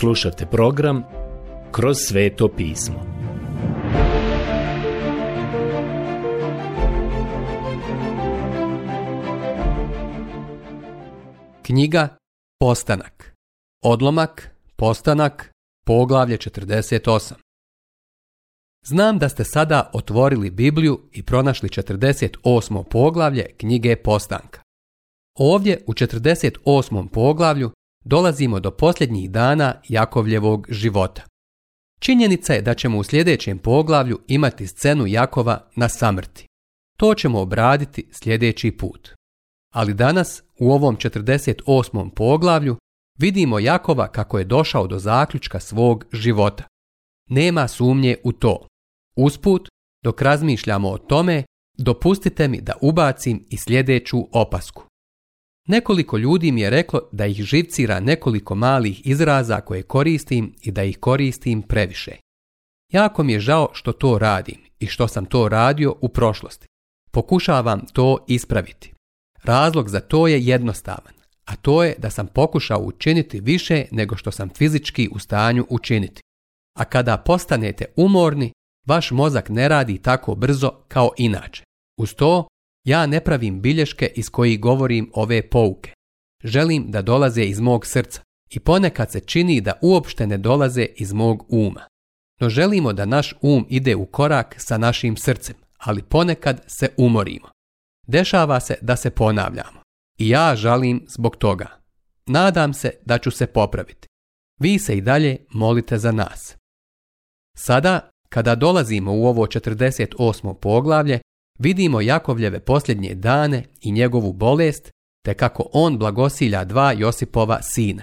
Slušajte program Kroz sveto pismo. Knjiga Postanak. Odlomak, postanak, poglavlje 48. Znam da ste sada otvorili Bibliju i pronašli 48. poglavlje knjige Postanka. Ovdje u 48. poglavlju dolazimo do posljednjih dana Jakovljevog života. Činjenica je da ćemo u sljedećem poglavlju imati scenu Jakova na samrti. To ćemo obraditi sljedeći put. Ali danas, u ovom 48. poglavlju, vidimo Jakova kako je došao do zaključka svog života. Nema sumnje u to. Usput, dok razmišljamo o tome, dopustite mi da ubacim i sljedeću opasku. Nekoliko ljudi mi je reklo da ih živcira nekoliko malih izraza koje koristim i da ih koristim previše. Jako mi je žao što to radim i što sam to radio u prošlosti. Pokušavam to ispraviti. Razlog za to je jednostavan, a to je da sam pokušao učiniti više nego što sam fizički u stanju učiniti. A kada postanete umorni, vaš mozak ne radi tako brzo kao inače. Uz to, ja ne pravim bilješke iz kojih govorim ove pouke. Želim da dolaze iz mog srca i ponekad se čini da uopšte ne dolaze iz mog uma. No želimo da naš um ide u korak sa našim srcem, ali ponekad se umorimo. Dešava se da se ponavljamo. I ja žalim zbog toga. Nadam se da ću se popraviti. Vi se i dalje molite za nas. Sada, kada dolazimo u ovo 48. poglavlje, vidimo Jakovljeve posljednje dane i njegovu bolest, te kako on blagosilja dva Josipova sina.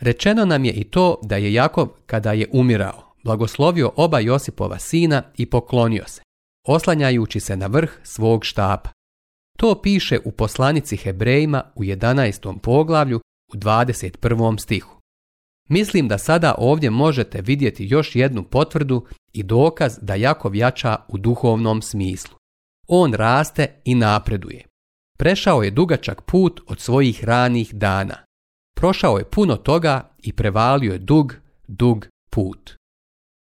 Rečeno nam je i to da je Jakov, kada je umirao, blagoslovio oba Josipova sina i poklonio se, oslanjajući se na vrh svog štapa. To piše u poslanici Hebrejima u 11. poglavlju u 21. stihu. Mislim da sada ovdje možete vidjeti još jednu potvrdu i dokaz da Jakov jača u duhovnom smislu on raste i napreduje. Prešao je dugačak put od svojih ranih dana. Prošao je puno toga i prevalio je dug, dug put.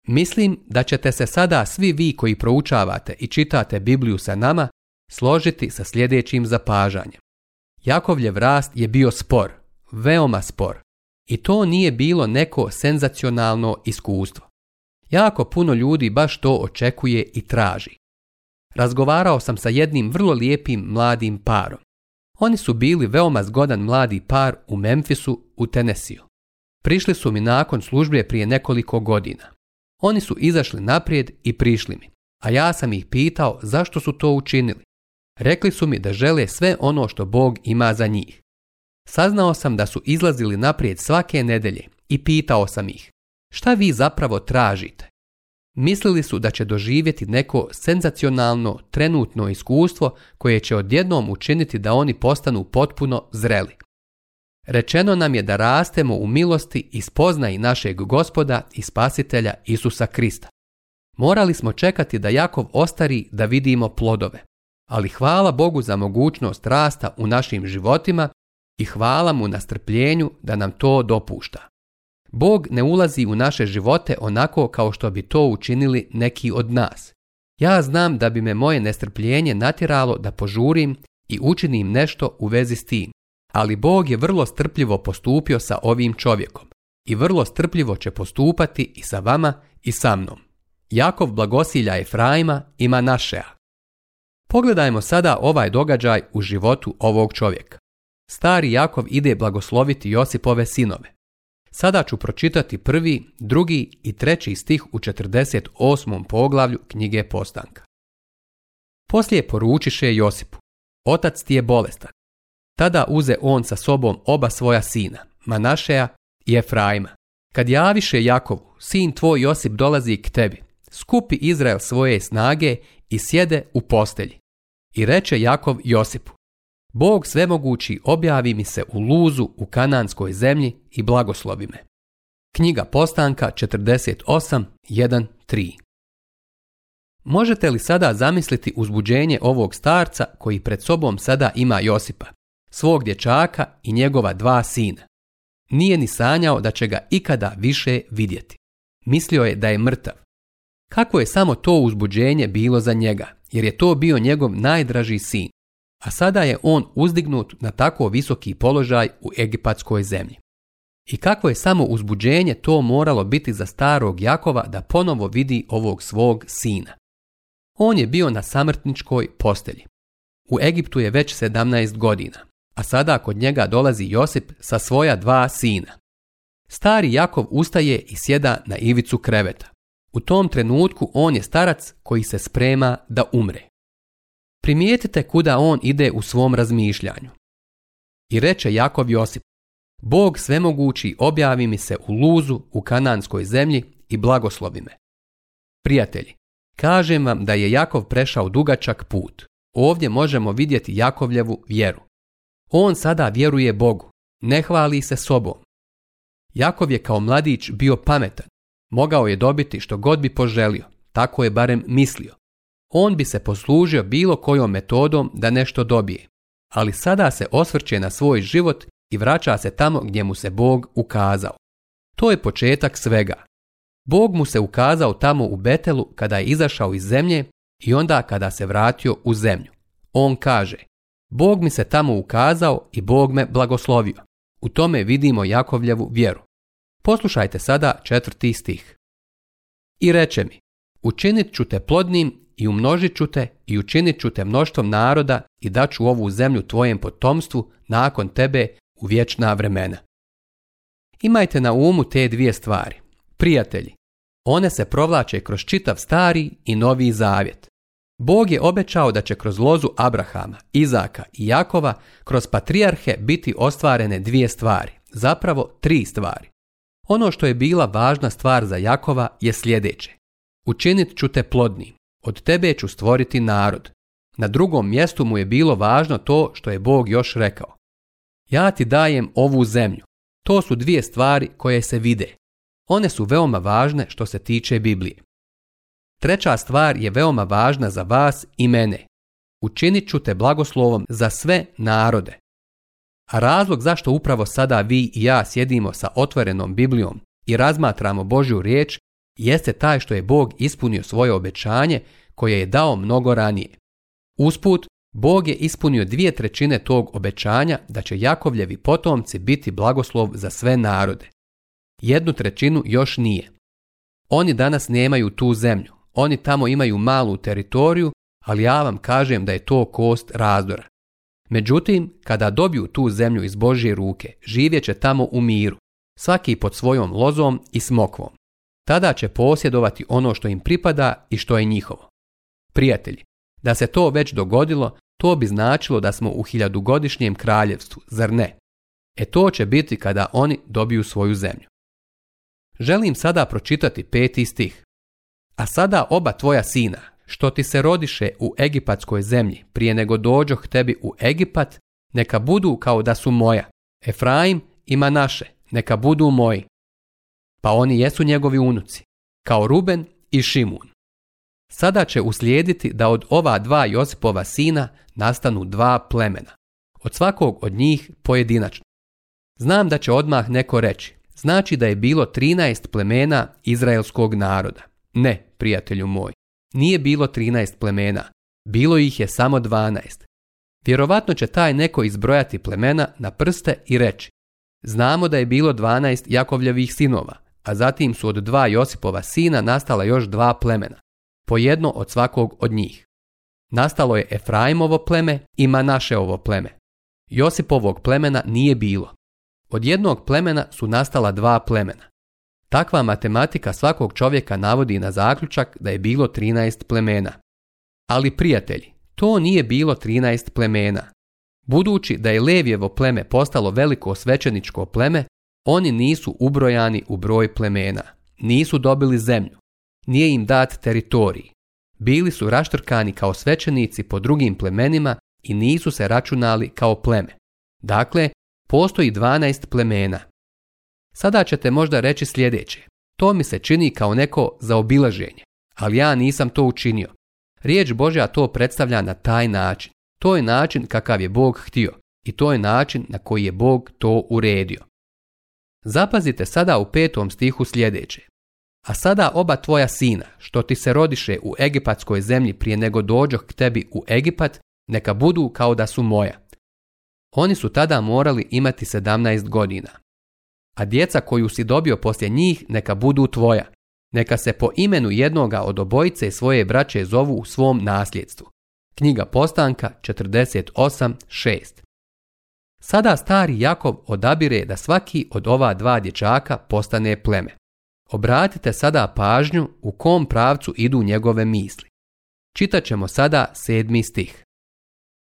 Mislim da ćete se sada svi vi koji proučavate i čitate Bibliju sa nama složiti sa sljedećim zapažanjem. Jakovljev rast je bio spor, veoma spor, i to nije bilo neko senzacionalno iskustvo. Jako puno ljudi baš to očekuje i traži razgovarao sam sa jednim vrlo lijepim mladim parom. Oni su bili veoma zgodan mladi par u Memfisu u Tenesiju. Prišli su mi nakon službe prije nekoliko godina. Oni su izašli naprijed i prišli mi, a ja sam ih pitao zašto su to učinili. Rekli su mi da žele sve ono što Bog ima za njih. Saznao sam da su izlazili naprijed svake nedelje i pitao sam ih, šta vi zapravo tražite? Mislili su da će doživjeti neko senzacionalno trenutno iskustvo koje će odjednom učiniti da oni postanu potpuno zreli. Rečeno nam je da rastemo u milosti i spoznaji našeg gospoda i spasitelja Isusa Krista. Morali smo čekati da Jakov ostari da vidimo plodove. Ali hvala Bogu za mogućnost rasta u našim životima i hvala mu na strpljenju da nam to dopušta. Bog ne ulazi u naše živote onako kao što bi to učinili neki od nas. Ja znam da bi me moje nestrpljenje natjeralo da požurim i učinim nešto u vezi s tim. Ali Bog je vrlo strpljivo postupio sa ovim čovjekom i vrlo strpljivo će postupati i sa vama i sa mnom. Jakov blagosilja Efraima i Manašea. Pogledajmo sada ovaj događaj u životu ovog čovjeka. Stari Jakov ide blagosloviti Josipove sinove. Sada ću pročitati prvi, drugi i treći stih u 48. poglavlju knjige Postanka. Poslije poručiše Josipu, otac ti je bolestan. Tada uze on sa sobom oba svoja sina, Manašeja i Efraima. Kad javiše Jakovu, sin tvoj Josip dolazi k tebi, skupi Izrael svoje snage i sjede u postelji. I reče Jakov Josipu, Bog svemogući objavi mi se u luzu u kananskoj zemlji i blagoslovi me. Knjiga Postanka 48.1.3 Možete li sada zamisliti uzbuđenje ovog starca koji pred sobom sada ima Josipa, svog dječaka i njegova dva sina? Nije ni sanjao da će ga ikada više vidjeti. Mislio je da je mrtav. Kako je samo to uzbuđenje bilo za njega, jer je to bio njegov najdraži sin a sada je on uzdignut na tako visoki položaj u egipatskoj zemlji. I kako je samo uzbuđenje to moralo biti za starog Jakova da ponovo vidi ovog svog sina. On je bio na samrtničkoj postelji. U Egiptu je već 17 godina, a sada kod njega dolazi Josip sa svoja dva sina. Stari Jakov ustaje i sjeda na ivicu kreveta. U tom trenutku on je starac koji se sprema da umre primijetite kuda on ide u svom razmišljanju. I reče Jakov Josip, Bog svemogući objavi mi se u luzu u kananskoj zemlji i blagoslovi me. Prijatelji, kažem vam da je Jakov prešao dugačak put. Ovdje možemo vidjeti Jakovljevu vjeru. On sada vjeruje Bogu, ne hvali se sobom. Jakov je kao mladić bio pametan, mogao je dobiti što god bi poželio, tako je barem mislio on bi se poslužio bilo kojom metodom da nešto dobije, ali sada se osvrće na svoj život i vraća se tamo gdje mu se Bog ukazao. To je početak svega. Bog mu se ukazao tamo u Betelu kada je izašao iz zemlje i onda kada se vratio u zemlju. On kaže, Bog mi se tamo ukazao i Bog me blagoslovio. U tome vidimo Jakovljevu vjeru. Poslušajte sada četvrti stih. I reče mi, učinit ću te plodnim i umnožit ću te i učinit ću te mnoštvom naroda i daću ovu zemlju tvojem potomstvu nakon tebe u vječna vremena. Imajte na umu te dvije stvari. Prijatelji, one se provlače kroz čitav stari i novi zavjet. Bog je obećao da će kroz lozu Abrahama, Izaka i Jakova kroz patrijarhe biti ostvarene dvije stvari, zapravo tri stvari. Ono što je bila važna stvar za Jakova je sljedeće. Učinit ću te plodnim. Od tebe ću stvoriti narod. Na drugom mjestu mu je bilo važno to što je Bog još rekao. Ja ti dajem ovu zemlju. To su dvije stvari koje se vide. One su veoma važne što se tiče Biblije. Treća stvar je veoma važna za vas i mene. Učinit ću te blagoslovom za sve narode. A razlog zašto upravo sada vi i ja sjedimo sa otvorenom Biblijom i razmatramo Božju riječ jeste taj što je Bog ispunio svoje obećanje koje je dao mnogo ranije. Usput, Bog je ispunio dvije trećine tog obećanja da će Jakovljevi potomci biti blagoslov za sve narode. Jednu trećinu još nije. Oni danas nemaju tu zemlju, oni tamo imaju malu teritoriju, ali ja vam kažem da je to kost razdora. Međutim, kada dobiju tu zemlju iz Božje ruke, živjet će tamo u miru, svaki pod svojom lozom i smokvom tada će posjedovati ono što im pripada i što je njihovo. Prijatelji, da se to već dogodilo, to bi značilo da smo u hiljadugodišnjem kraljevstvu, zar ne? E to će biti kada oni dobiju svoju zemlju. Želim sada pročitati peti stih. A sada oba tvoja sina, što ti se rodiše u egipatskoj zemlji, prije nego dođoh tebi u Egipat, neka budu kao da su moja. Efraim ima naše, neka budu moji pa oni jesu njegovi unuci, kao Ruben i Šimun. Sada će uslijediti da od ova dva Josipova sina nastanu dva plemena, od svakog od njih pojedinačno. Znam da će odmah neko reći, znači da je bilo 13 plemena izraelskog naroda. Ne, prijatelju moj, nije bilo 13 plemena, bilo ih je samo 12. Vjerovatno će taj neko izbrojati plemena na prste i reći, znamo da je bilo 12 Jakovljevih sinova, a zatim su od dva Josipova sina nastala još dva plemena, po jedno od svakog od njih. Nastalo je Efraimovo pleme i Manašeovo pleme. Josipovog plemena nije bilo. Od jednog plemena su nastala dva plemena. Takva matematika svakog čovjeka navodi na zaključak da je bilo 13 plemena. Ali prijatelji, to nije bilo 13 plemena. Budući da je Levjevo pleme postalo veliko svećeničko pleme, oni nisu ubrojani u broj plemena, nisu dobili zemlju, nije im dat teritorij. Bili su raštrkani kao svećenici po drugim plemenima i nisu se računali kao pleme. Dakle, postoji 12 plemena. Sada ćete možda reći sljedeće. To mi se čini kao neko zaobilaženje, ali ja nisam to učinio. Riječ Božja to predstavlja na taj način. To je način kakav je Bog htio i to je način na koji je Bog to uredio. Zapazite sada u petom stihu sljedeće. A sada oba tvoja sina, što ti se rodiše u egipatskoj zemlji prije nego dođoh k tebi u Egipat, neka budu kao da su moja. Oni su tada morali imati 17 godina. A djeca koju si dobio poslije njih neka budu tvoja. Neka se po imenu jednoga od obojice svoje braće zovu u svom nasljedstvu. Knjiga Postanka 48.6 Sada stari Jakov odabire da svaki od ova dva dječaka postane pleme. Obratite sada pažnju u kom pravcu idu njegove misli. Čitat ćemo sada sedmi stih.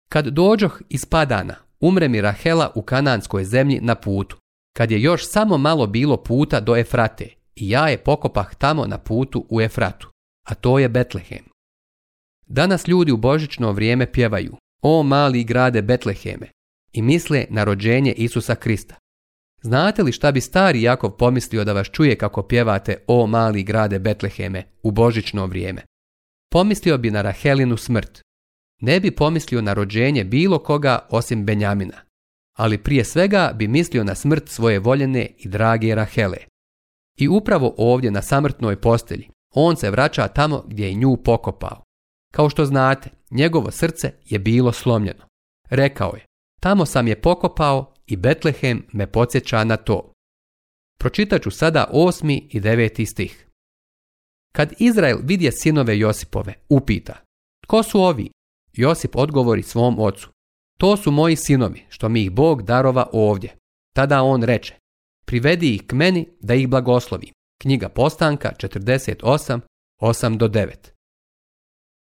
Kad dođoh iz Padana, umre mi Rahela u kananskoj zemlji na putu, kad je još samo malo bilo puta do Efrate i ja je pokopah tamo na putu u Efratu, a to je Betlehem. Danas ljudi u božićno vrijeme pjevaju, o mali grade Betleheme, i misle na rođenje Isusa Krista. Znate li šta bi stari Jakov pomislio da vas čuje kako pjevate O mali grade Betleheme u božićno vrijeme? Pomislio bi na Rahelinu smrt. Ne bi pomislio na rođenje bilo koga osim Benjamina. Ali prije svega bi mislio na smrt svoje voljene i drage Rahele. I upravo ovdje na samrtnoj postelji on se vraća tamo gdje je nju pokopao. Kao što znate, njegovo srce je bilo slomljeno. Rekao je, Tamo sam je pokopao i Betlehem me podsjeća na to. Pročitat ću sada osmi i deveti stih. Kad Izrael vidje sinove Josipove, upita, tko su ovi? Josip odgovori svom ocu, to su moji sinovi, što mi ih Bog darova ovdje. Tada on reče, privedi ih k meni da ih blagoslovi. Knjiga Postanka 48, 8 do 9.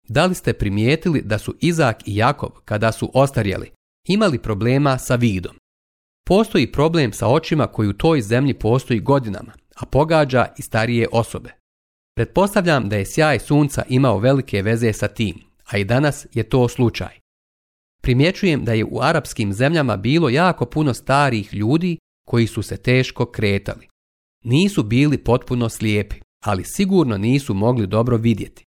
Da li ste primijetili da su Izak i Jakov, kada su ostarjeli, imali problema sa vidom. Postoji problem sa očima koji u toj zemlji postoji godinama, a pogađa i starije osobe. Pretpostavljam da je sjaj sunca imao velike veze sa tim, a i danas je to slučaj. Primjećujem da je u arapskim zemljama bilo jako puno starih ljudi koji su se teško kretali. Nisu bili potpuno slijepi, ali sigurno nisu mogli dobro vidjeti.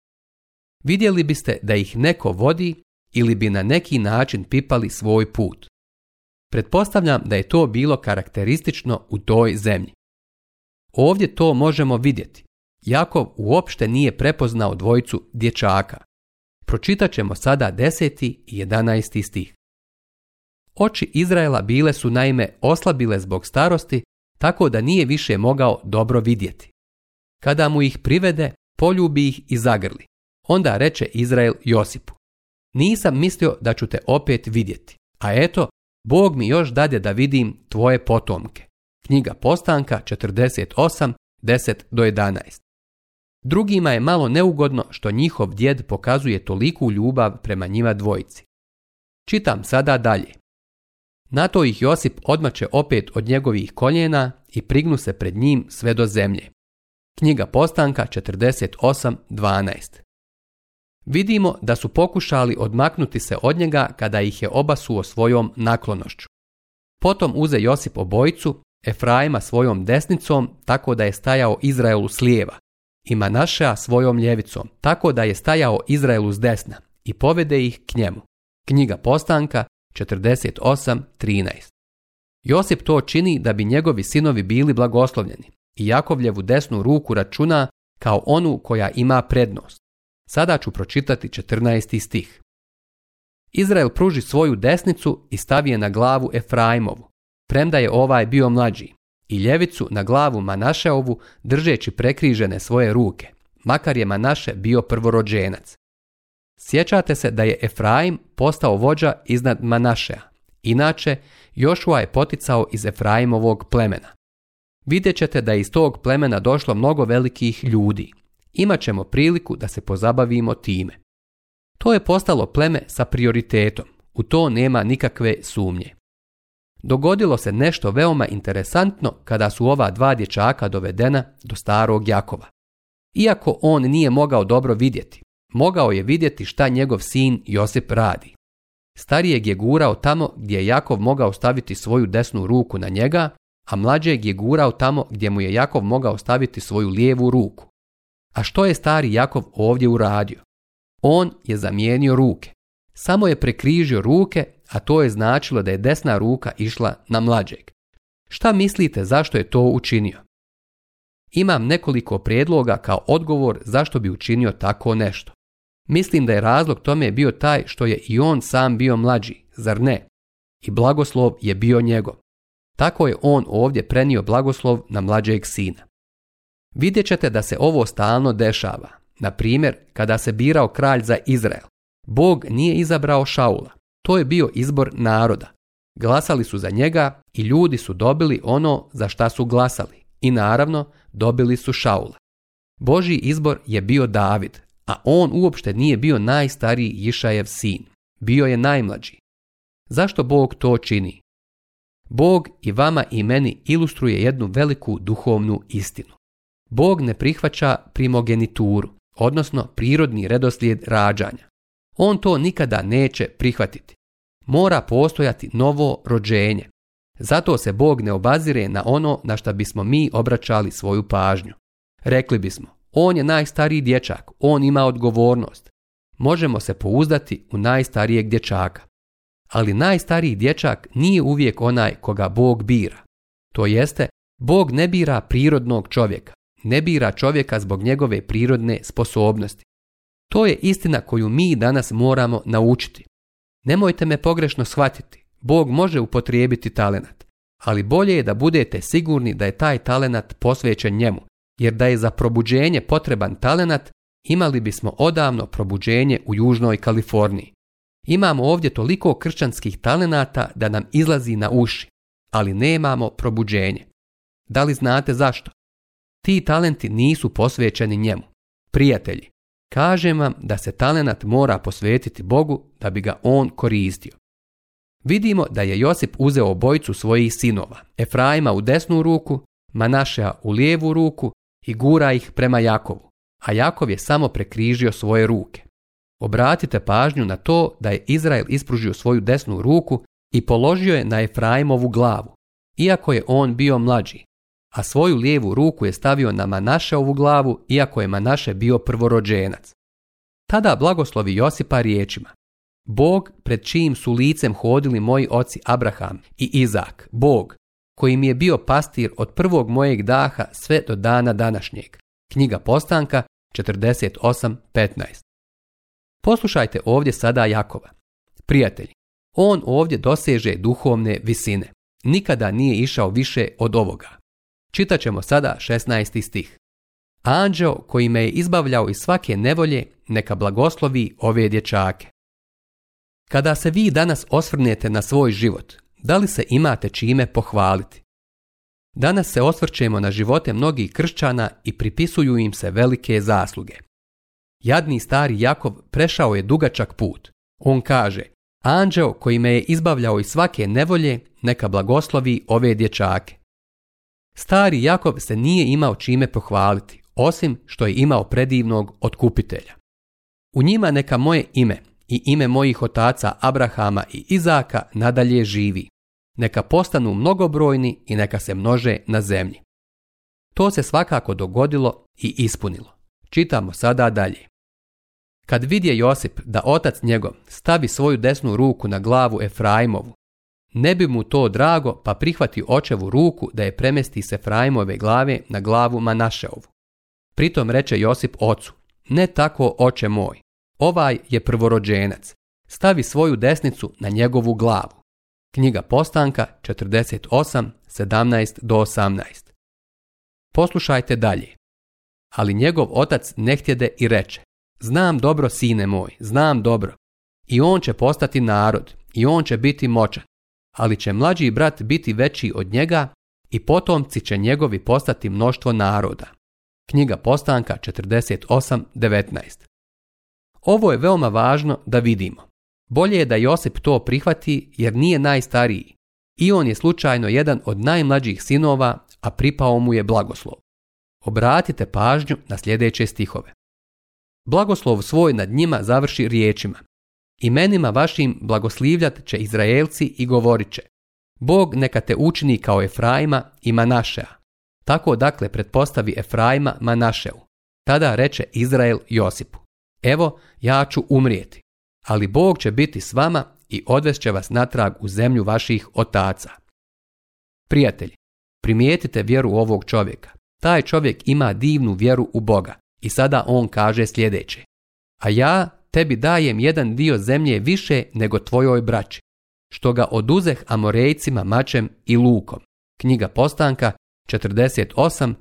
Vidjeli biste da ih neko vodi ili bi na neki način pipali svoj put. Pretpostavljam da je to bilo karakteristično u toj zemlji. Ovdje to možemo vidjeti. Jakov uopšte nije prepoznao dvojicu dječaka. Pročitat ćemo sada 10. i 11. stih. Oči Izraela bile su naime oslabile zbog starosti, tako da nije više mogao dobro vidjeti. Kada mu ih privede, poljubi ih i zagrli. Onda reče Izrael Josipu nisam mislio da ću te opet vidjeti. A eto, Bog mi još dade da vidim tvoje potomke. Knjiga Postanka 48, do 11. Drugima je malo neugodno što njihov djed pokazuje toliku ljubav prema njima dvojici. Čitam sada dalje. Na to ih Josip odmače opet od njegovih koljena i prignu se pred njim sve do zemlje. Knjiga Postanka 48.12 Vidimo da su pokušali odmaknuti se od njega kada ih je obasuo svojom naklonošću. Potom uze Josip obojicu, Efraima svojom desnicom, tako da je stajao Izraelu s lijeva, i Manaša svojom ljevicom, tako da je stajao Izraelu s desna, i povede ih k njemu. Knjiga Postanka 48.13 Josip to čini da bi njegovi sinovi bili blagoslovljeni, i Jakovljevu desnu ruku računa kao onu koja ima prednost. Sada ću pročitati 14. stih. Izrael pruži svoju desnicu i stavi je na glavu Efraimovu, premda je ovaj bio mlađi, i ljevicu na glavu Manašeovu držeći prekrižene svoje ruke, makar je Manaše bio prvorođenac. Sjećate se da je Efraim postao vođa iznad Manašea. Inače, Jošua je poticao iz Efraimovog plemena. Vidjet ćete da je iz tog plemena došlo mnogo velikih ljudi, imat ćemo priliku da se pozabavimo time. To je postalo pleme sa prioritetom, u to nema nikakve sumnje. Dogodilo se nešto veoma interesantno kada su ova dva dječaka dovedena do starog Jakova. Iako on nije mogao dobro vidjeti, mogao je vidjeti šta njegov sin Josip radi. Starijeg je gurao tamo gdje je Jakov mogao staviti svoju desnu ruku na njega, a mlađeg je gurao tamo gdje mu je Jakov mogao staviti svoju lijevu ruku. A što je stari Jakov ovdje uradio? On je zamijenio ruke. Samo je prekrižio ruke, a to je značilo da je desna ruka išla na mlađeg. Šta mislite zašto je to učinio? Imam nekoliko prijedloga kao odgovor zašto bi učinio tako nešto. Mislim da je razlog tome bio taj što je i on sam bio mlađi, zar ne? I blagoslov je bio njegov. Tako je on ovdje prenio blagoslov na mlađeg sina. Vidjet ćete da se ovo stalno dešava. Na primjer, kada se birao kralj za Izrael, Bog nije izabrao Šaula. To je bio izbor naroda. Glasali su za njega i ljudi su dobili ono za šta su glasali. I naravno, dobili su Šaula. Boži izbor je bio David, a on uopšte nije bio najstariji Išajev sin. Bio je najmlađi. Zašto Bog to čini? Bog i vama i meni ilustruje jednu veliku duhovnu istinu. Bog ne prihvaća primogenituru, odnosno prirodni redoslijed rađanja. On to nikada neće prihvatiti. Mora postojati novo rođenje. Zato se Bog ne obazire na ono na što bismo mi obraćali svoju pažnju. Rekli bismo, on je najstariji dječak, on ima odgovornost. Možemo se pouzdati u najstarijeg dječaka. Ali najstariji dječak nije uvijek onaj koga Bog bira. To jeste, Bog ne bira prirodnog čovjeka ne bira čovjeka zbog njegove prirodne sposobnosti. To je istina koju mi danas moramo naučiti. Nemojte me pogrešno shvatiti, Bog može upotrijebiti talenat, ali bolje je da budete sigurni da je taj talenat posvećen njemu, jer da je za probuđenje potreban talenat, imali bismo odavno probuđenje u Južnoj Kaliforniji. Imamo ovdje toliko kršćanskih talenata da nam izlazi na uši, ali nemamo probuđenje. Da li znate zašto? Ti talenti nisu posvećeni njemu. Prijatelji, kažem vam da se talenat mora posvetiti Bogu da bi ga on koristio. Vidimo da je Josip uzeo obojcu svojih sinova, Efraima u desnu ruku, Manašea u lijevu ruku i gura ih prema Jakovu, a Jakov je samo prekrižio svoje ruke. Obratite pažnju na to da je Izrael ispružio svoju desnu ruku i položio je na Efraimovu glavu, iako je on bio mlađi, a svoju lijevu ruku je stavio na ovu glavu, iako je Manaše bio prvorođenac. Tada blagoslovi Josipa riječima. Bog pred čijim su licem hodili moji oci Abraham i Izak, Bog, koji mi je bio pastir od prvog mojeg daha sve do dana današnjeg. Knjiga Postanka 48.15 Poslušajte ovdje sada Jakova. Prijatelji, on ovdje doseže duhovne visine. Nikada nije išao više od ovoga. Čitat ćemo sada 16. stih. Anđeo koji me je izbavljao iz svake nevolje, neka blagoslovi ove dječake. Kada se vi danas osvrnete na svoj život, da li se imate čime pohvaliti? Danas se osvrćemo na živote mnogih kršćana i pripisuju im se velike zasluge. Jadni stari Jakov prešao je dugačak put. On kaže, anđeo koji me je izbavljao iz svake nevolje, neka blagoslovi ove dječake. Stari Jakov se nije imao čime pohvaliti, osim što je imao predivnog otkupitelja. U njima neka moje ime i ime mojih otaca Abrahama i Izaka nadalje živi. Neka postanu mnogobrojni i neka se množe na zemlji. To se svakako dogodilo i ispunilo. Čitamo sada dalje. Kad vidje Josip da otac njegov stavi svoju desnu ruku na glavu Efraimovu ne bi mu to drago, pa prihvati očevu ruku da je premesti se Frajmove glave na glavu Manašeovu. Pritom reče Josip ocu, ne tako oče moj, ovaj je prvorođenac, stavi svoju desnicu na njegovu glavu. Knjiga Postanka 4817 do 18. Poslušajte dalje. Ali njegov otac ne htjede i reče, znam dobro sine moj, znam dobro, i on će postati narod, i on će biti moćan, ali će mlađi brat biti veći od njega i potomci će njegovi postati mnoštvo naroda. Knjiga Postanka 48.19 Ovo je veoma važno da vidimo. Bolje je da Josip to prihvati jer nije najstariji. I on je slučajno jedan od najmlađih sinova, a pripao mu je blagoslov. Obratite pažnju na sljedeće stihove. Blagoslov svoj nad njima završi riječima. Imenima vašim blagoslivljat će Izraelci i govorit će Bog neka te učini kao Efraima i Manašea. Tako dakle pretpostavi Efraima Manašeu. Tada reče Izrael Josipu. Evo, ja ću umrijeti, ali Bog će biti s vama i odvest će vas natrag u zemlju vaših otaca. Prijatelji, primijetite vjeru ovog čovjeka. Taj čovjek ima divnu vjeru u Boga i sada on kaže sljedeće. A ja tebi dajem jedan dio zemlje više nego tvojoj braći, što ga oduzeh Amorejcima mačem i lukom. Knjiga Postanka 48,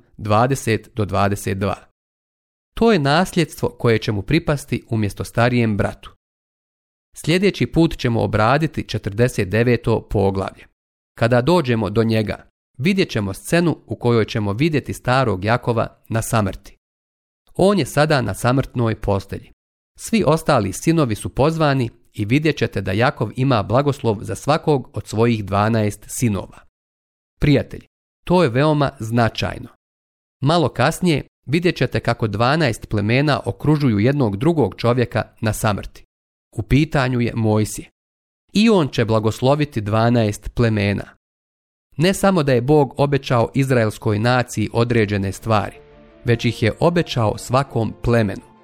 do 22. To je nasljedstvo koje će mu pripasti umjesto starijem bratu. Sljedeći put ćemo obraditi 49. poglavlje. Kada dođemo do njega, vidjet ćemo scenu u kojoj ćemo vidjeti starog Jakova na samrti. On je sada na samrtnoj postelji. Svi ostali sinovi su pozvani i vidjet ćete da Jakov ima blagoslov za svakog od svojih 12 sinova. Prijatelj, to je veoma značajno. Malo kasnije vidjet ćete kako 12 plemena okružuju jednog drugog čovjeka na samrti. U pitanju je Mojsije. I on će blagosloviti 12 plemena. Ne samo da je Bog obećao izraelskoj naciji određene stvari, već ih je obećao svakom plemenu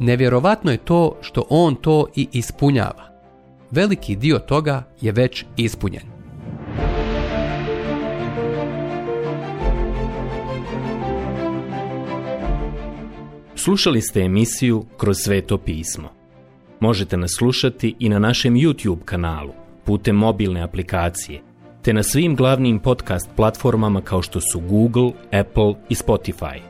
nevjerovatno je to što on to i ispunjava. Veliki dio toga je već ispunjen. Slušali ste emisiju Kroz sveto pismo. Možete nas slušati i na našem YouTube kanalu putem mobilne aplikacije, te na svim glavnim podcast platformama kao što su Google, Apple i Spotify.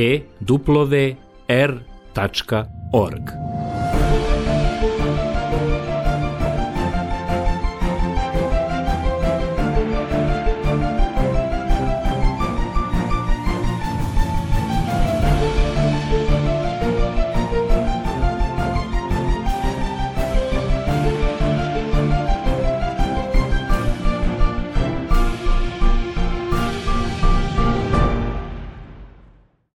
duplode R